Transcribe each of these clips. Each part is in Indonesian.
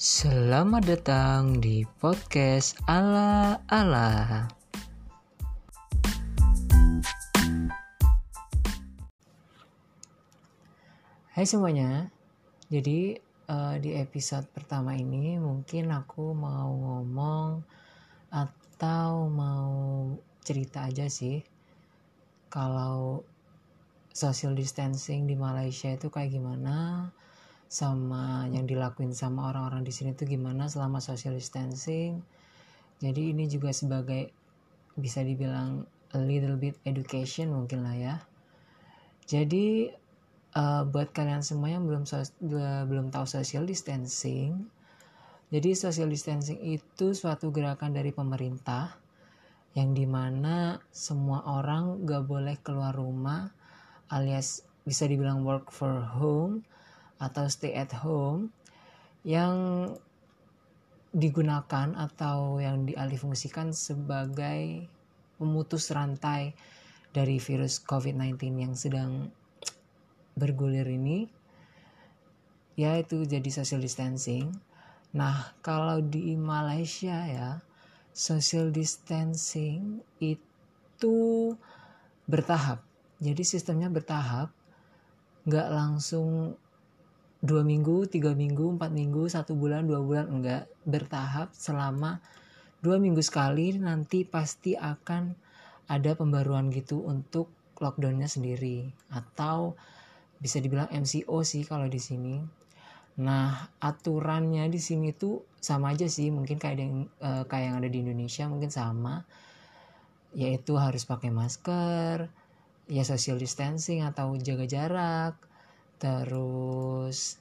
Selamat datang di podcast Ala Ala. Hai semuanya. Jadi uh, di episode pertama ini mungkin aku mau ngomong atau mau cerita aja sih kalau social distancing di Malaysia itu kayak gimana sama yang dilakuin sama orang-orang di sini tuh gimana selama social distancing. Jadi ini juga sebagai bisa dibilang a little bit education mungkin lah ya. Jadi uh, buat kalian semua yang belum belum tahu social distancing, jadi social distancing itu suatu gerakan dari pemerintah yang di mana semua orang gak boleh keluar rumah alias bisa dibilang work for home atau stay at home yang digunakan atau yang dialihfungsikan sebagai pemutus rantai dari virus COVID-19 yang sedang bergulir ini yaitu jadi social distancing. Nah, kalau di Malaysia ya, social distancing itu bertahap. Jadi sistemnya bertahap, nggak langsung dua minggu, tiga minggu, empat minggu, satu bulan, dua bulan enggak. Bertahap selama dua minggu sekali nanti pasti akan ada pembaruan gitu untuk lockdownnya sendiri. Atau bisa dibilang MCO sih kalau di sini. Nah aturannya di sini tuh sama aja sih. Mungkin kayak yang uh, kayak yang ada di Indonesia mungkin sama. Yaitu harus pakai masker ya social distancing atau jaga jarak terus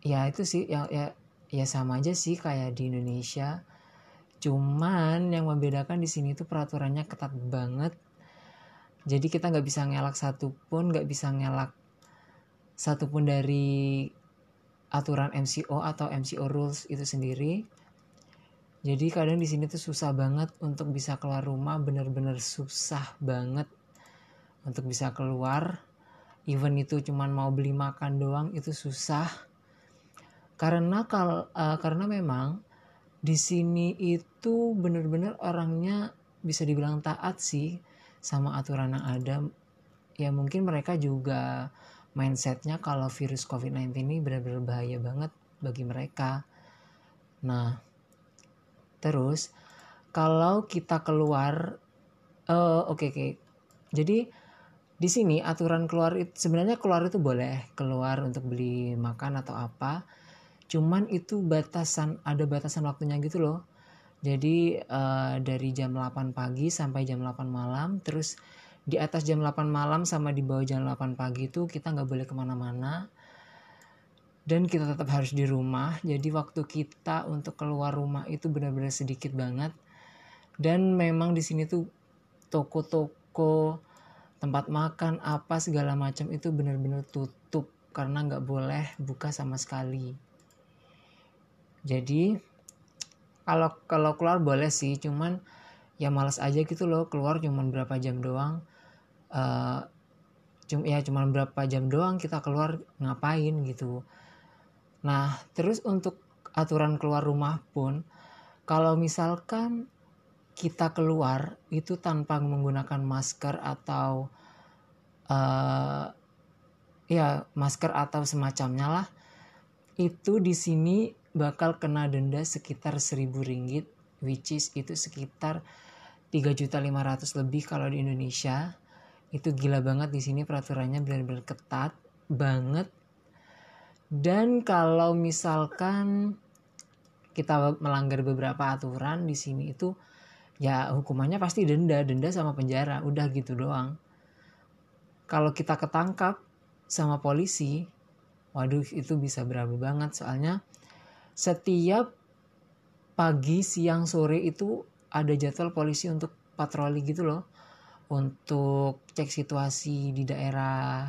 ya itu sih ya ya ya sama aja sih kayak di Indonesia. Cuman yang membedakan di sini tuh peraturannya ketat banget. Jadi kita nggak bisa ngelak satupun nggak bisa ngelak satupun dari aturan MCO atau MCO rules itu sendiri. Jadi kadang di sini tuh susah banget untuk bisa keluar rumah bener-bener susah banget untuk bisa keluar even itu cuman mau beli makan doang itu susah. Karena kal uh, karena memang di sini itu bener-bener orangnya bisa dibilang taat sih sama aturan yang ada. Ya mungkin mereka juga mindsetnya kalau virus COVID-19 ini benar-benar bahaya banget bagi mereka. Nah terus kalau kita keluar uh, oke okay, oke. Okay. jadi di sini aturan keluar itu sebenarnya keluar itu boleh keluar untuk beli makan atau apa. Cuman itu batasan ada batasan waktunya gitu loh. Jadi uh, dari jam 8 pagi sampai jam 8 malam terus di atas jam 8 malam sama di bawah jam 8 pagi itu kita nggak boleh ke mana-mana. Dan kita tetap harus di rumah. Jadi waktu kita untuk keluar rumah itu benar-benar sedikit banget. Dan memang di sini tuh toko-toko tempat makan apa segala macam itu benar-benar tutup karena nggak boleh buka sama sekali. Jadi kalau kalau keluar boleh sih cuman ya malas aja gitu loh keluar cuman berapa jam doang. Uh, cum ya cuman berapa jam doang kita keluar ngapain gitu. Nah terus untuk aturan keluar rumah pun kalau misalkan kita keluar itu tanpa menggunakan masker atau uh, ya masker atau semacamnya lah itu di sini bakal kena denda sekitar 1000 ringgit which is itu sekitar 3.500 lebih kalau di Indonesia. Itu gila banget di sini peraturannya benar-benar ketat banget. Dan kalau misalkan kita melanggar beberapa aturan di sini itu ya hukumannya pasti denda denda sama penjara udah gitu doang. Kalau kita ketangkap sama polisi waduh itu bisa berapa banget. Soalnya setiap pagi siang sore itu ada jadwal polisi untuk patroli gitu loh. Untuk cek situasi di daerah.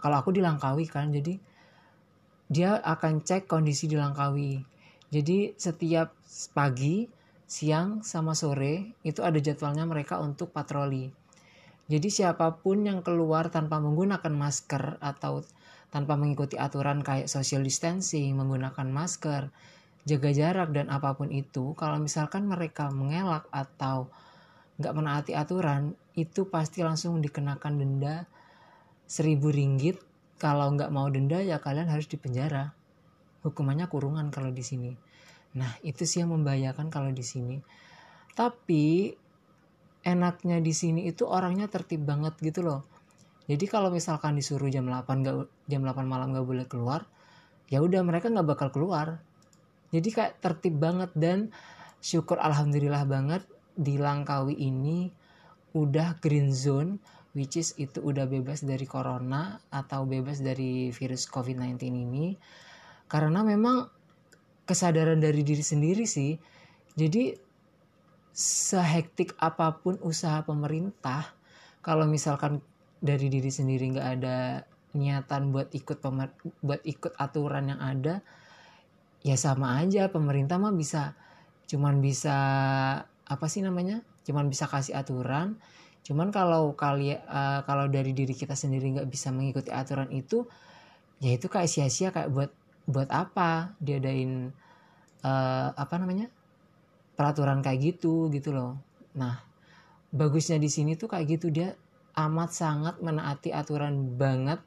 Kalau aku di Langkawi kan jadi dia akan cek kondisi di Langkawi. Jadi setiap pagi siang sama sore itu ada jadwalnya mereka untuk patroli. Jadi siapa pun yang keluar tanpa menggunakan masker atau tanpa mengikuti aturan kayak social distancing, menggunakan masker, jaga jarak dan apa pun itu, kalau misalkan mereka mengelak atau nggak menaati aturan, itu pasti langsung dikenakan denda seribu ringgit. Kalau nggak mau denda ya kalian harus dipenjara. Hukumannya kurungan kalau di sini. Nah itu sih yang membahayakan kalau di sini. Tapi enaknya di sini itu orangnya tertib banget gitu loh jadi kalau misalkan disuruh jam 8 gak, jam 8 malam gak boleh keluar, ya udah mereka nggak bakal keluar. Jadi kayak tertib banget dan syukur alhamdulillah banget di Langkawi ini udah green zone which is itu udah bebas dari corona atau bebas dari virus COVID-19 ini karena memang kesadaran dari diri sendiri sih. Jadi sehektik apa pun usaha pemerintah kalau misalkan dari diri sendiri nggak ada niatan buat ikut pemer buat ikut aturan yang ada ya sama aja pemerintah mah bisa cuman bisa apa sih namanya cuman bisa kasih aturan. Cuman kalau kali uh, kalau dari diri kita sendiri nggak bisa mengikuti aturan itu ya itu kayak sia-sia kayak buat buat apa? Diadain uh, apa namanya? Peraturan kayak gitu gitu loh. Nah bagusnya di sini tuh kayak gitu. Dia amat sangat menaati aturan banget.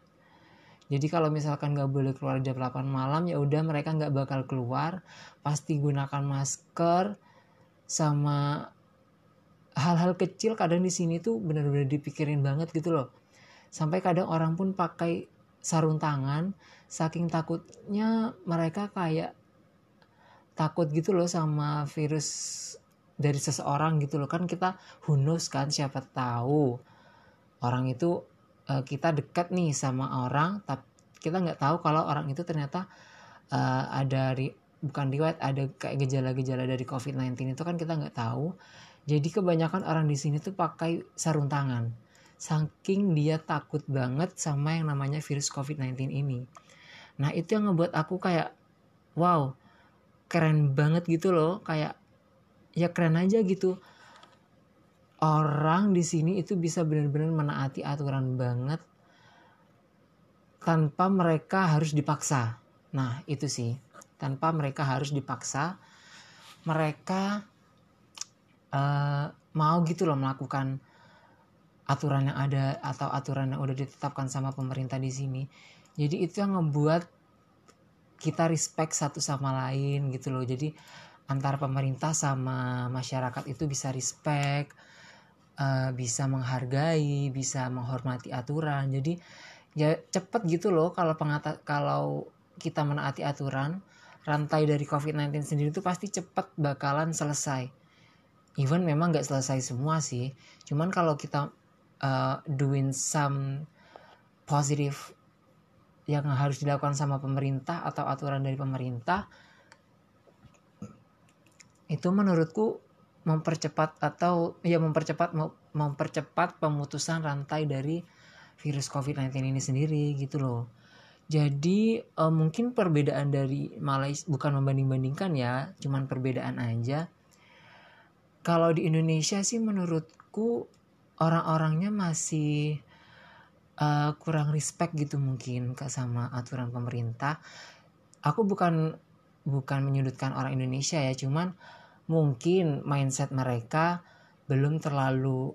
Jadi kalau misalkan nggak boleh keluar jam 8 malam ya udah mereka nggak bakal keluar. Pasti gunakan masker sama hal-hal kecil kadang di sini tuh benar-benar dipikirin banget gitu loh. Sampai kadang orang pun pakai sarung tangan saking takutnya mereka kayak takut gitu loh sama virus dari seseorang gitu loh. Kan kita hunus kan siapa tahu orang itu uh, kita dekat nih sama orang tapi kita nggak tahu kalau orang itu ternyata uh, ada ri, bukan riwayat ada kayak gejala-gejala dari COVID-19 itu kan kita nggak tahu. Jadi kebanyakan orang di sini tuh pakai sarung tangan saking dia takut banget sama yang namanya virus COVID-19 ini nah itu yang ngebuat aku kayak wow keren banget gitu loh kayak ya keren aja gitu orang di sini itu bisa benar-benar menaati aturan banget tanpa mereka harus dipaksa. Nah, itu sih. Tanpa mereka harus dipaksa, mereka uh, mau gitu loh melakukan aturan yang ada atau aturan yang udah ditetapkan sama pemerintah di sini. Jadi itu yang ngebuat kita respect satu sama lain gitu loh. Jadi antara pemerintah sama masyarakat itu bisa respect uh, bisa menghargai, bisa menghormati aturan. Jadi ya cepet gitu loh kalau pengata kalau kita menaati aturan, rantai dari COVID-19 sendiri itu pasti cepet bakalan selesai. Even memang nggak selesai semua sih, cuman kalau kita uh, doing some positive yang harus dilakukan sama pemerintah atau aturan dari pemerintah itu menurutku mempercepat atau ya mempercepat mempercepat pemutusan rantai dari virus COVID-19 ini sendiri gitu loh. Jadi uh, mungkin perbedaan dari Malaysia bukan membanding-bandingkan ya, cuman perbedaan aja. Kalau di Indonesia sih menurutku orang-orangnya masih uh, kurang respect gitu mungkin ke sama aturan pemerintah. Aku bukan bukan menyudutkan orang Indonesia ya, cuman mungkin mindset mereka belum terlalu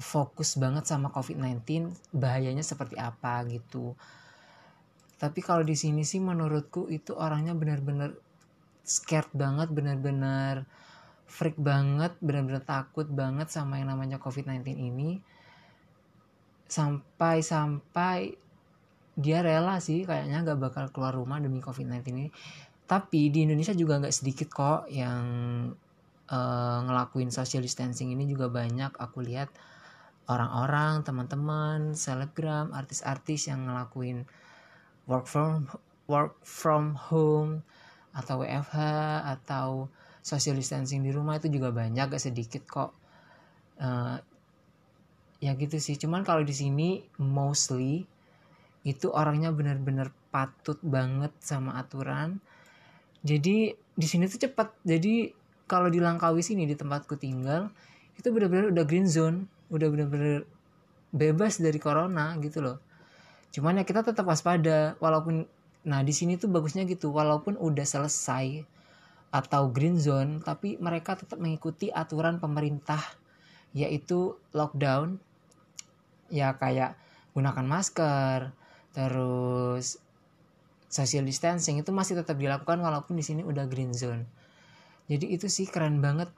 fokus banget sama COVID-19 bahayanya seperti apa gitu. Tapi kalau di sini sih menurutku itu orangnya benar-benar scared banget, benar-benar freak banget, benar-benar takut banget sama yang namanya COVID-19 ini. Sampai-sampai dia rela sih kayaknya gak bakal keluar rumah demi COVID-19 ini tapi di Indonesia juga nggak sedikit kok yang uh, ngelakuin social distancing ini juga banyak aku lihat orang-orang teman-teman selebgram artis-artis yang ngelakuin work from work from home atau WFH atau social distancing di rumah itu juga banyak gak sedikit kok. Uh, ya gitu sih. Cuman kalau di sini mostly itu orangnya benar-benar patut banget sama aturan. Jadi di sini tuh cepat jadi kalau di Langkawi sini di tempatku tinggal itu benar-benar udah green zone. Udah benar-benar bebas dari corona gitu loh. Cuman ya kita tetap waspada walaupun nah di sini tuh bagusnya gitu walaupun udah selesai atau green zone tapi mereka tetap mengikuti aturan pemerintah yaitu lockdown. Ya kayak gunakan masker terus social distancing itu masih tetap dilakukan walaupun di sini udah green zone. Jadi itu sih keren banget.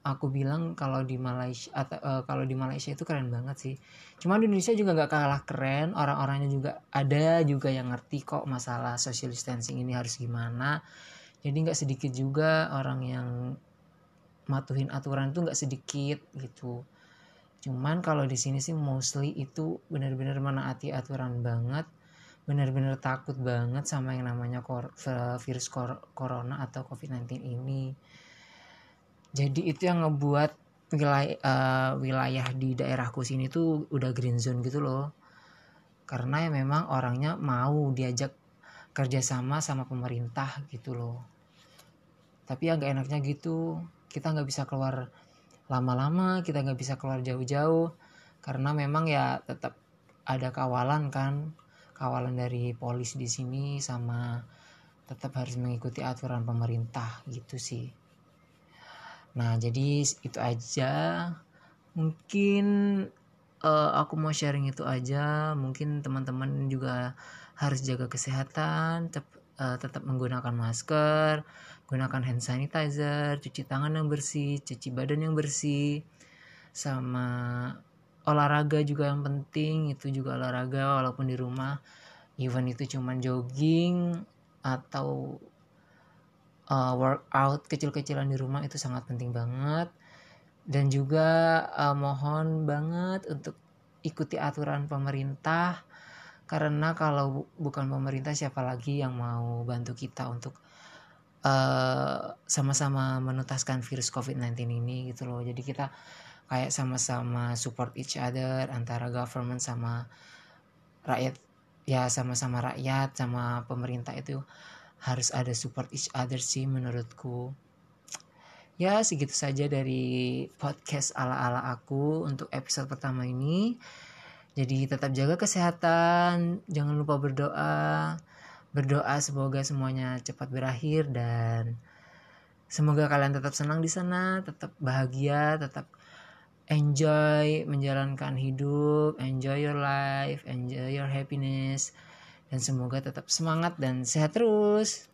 Aku bilang kalau di Malaysia atau uh, kalau di Malaysia itu keren banget sih. Cuma di Indonesia juga nggak kalah keren orang-orangnya juga ada juga yang ngerti kok masalah social distancing ini harus gimana jadi nggak sedikit juga orang yang matuhin aturan itu nggak sedikit gitu. Cuman kalau di sini sih mostly itu benar-benar menaati aturan banget benar-benar takut banget sama yang namanya virus corona atau covid-19 ini. Jadi itu yang ngebuat wilayah, uh, wilayah di daerahku sini tuh udah green zone gitu loh. Karena ya memang orangnya mau diajak kerjasama sama pemerintah gitu loh tapi yang gak enaknya gitu. Kita nggak bisa keluar lama-lama kita nggak bisa keluar jauh-jauh. Karena memang ya tetap ada kawalan kan. Kawalan dari polis di sini sama tetap harus mengikuti aturan pemerintah gitu sih. Nah jadi itu aja. Mungkin uh, aku mau sharing itu aja. Mungkin teman-teman juga harus jaga kesehatan tetap, uh, tetap menggunakan masker gunakan hand sanitizer, cuci tangan yang bersih, cuci badan yang bersih, sama olahraga juga yang penting itu juga olahraga walaupun di rumah even itu cuman jogging atau uh, workout kecil-kecilan di rumah itu sangat penting banget. Dan juga uh, mohon banget untuk ikuti aturan pemerintah karena kalau bukan pemerintah siapa lagi yang mau bantu kita untuk eh, sama-sama menuntaskan virus COVID-19 ini gitu loh. Jadi kita kayak sama-sama support each other antara government sama rakyat ya sama-sama rakyat sama pemerintah itu harus ada support each other sih menurutku. Ya segitu saja dari podcast ala-ala aku untuk episode pertama ini. Jadi tetap jaga kesehatan, jangan lupa berdoa berdoa semoga semuanya cepat berakhir dan semoga kalian tetap senang di sana, tetap bahagia, tetap enjoy menjalankan hidup, enjoy your life, enjoy your happiness dan semoga tetap semangat dan sehat terus.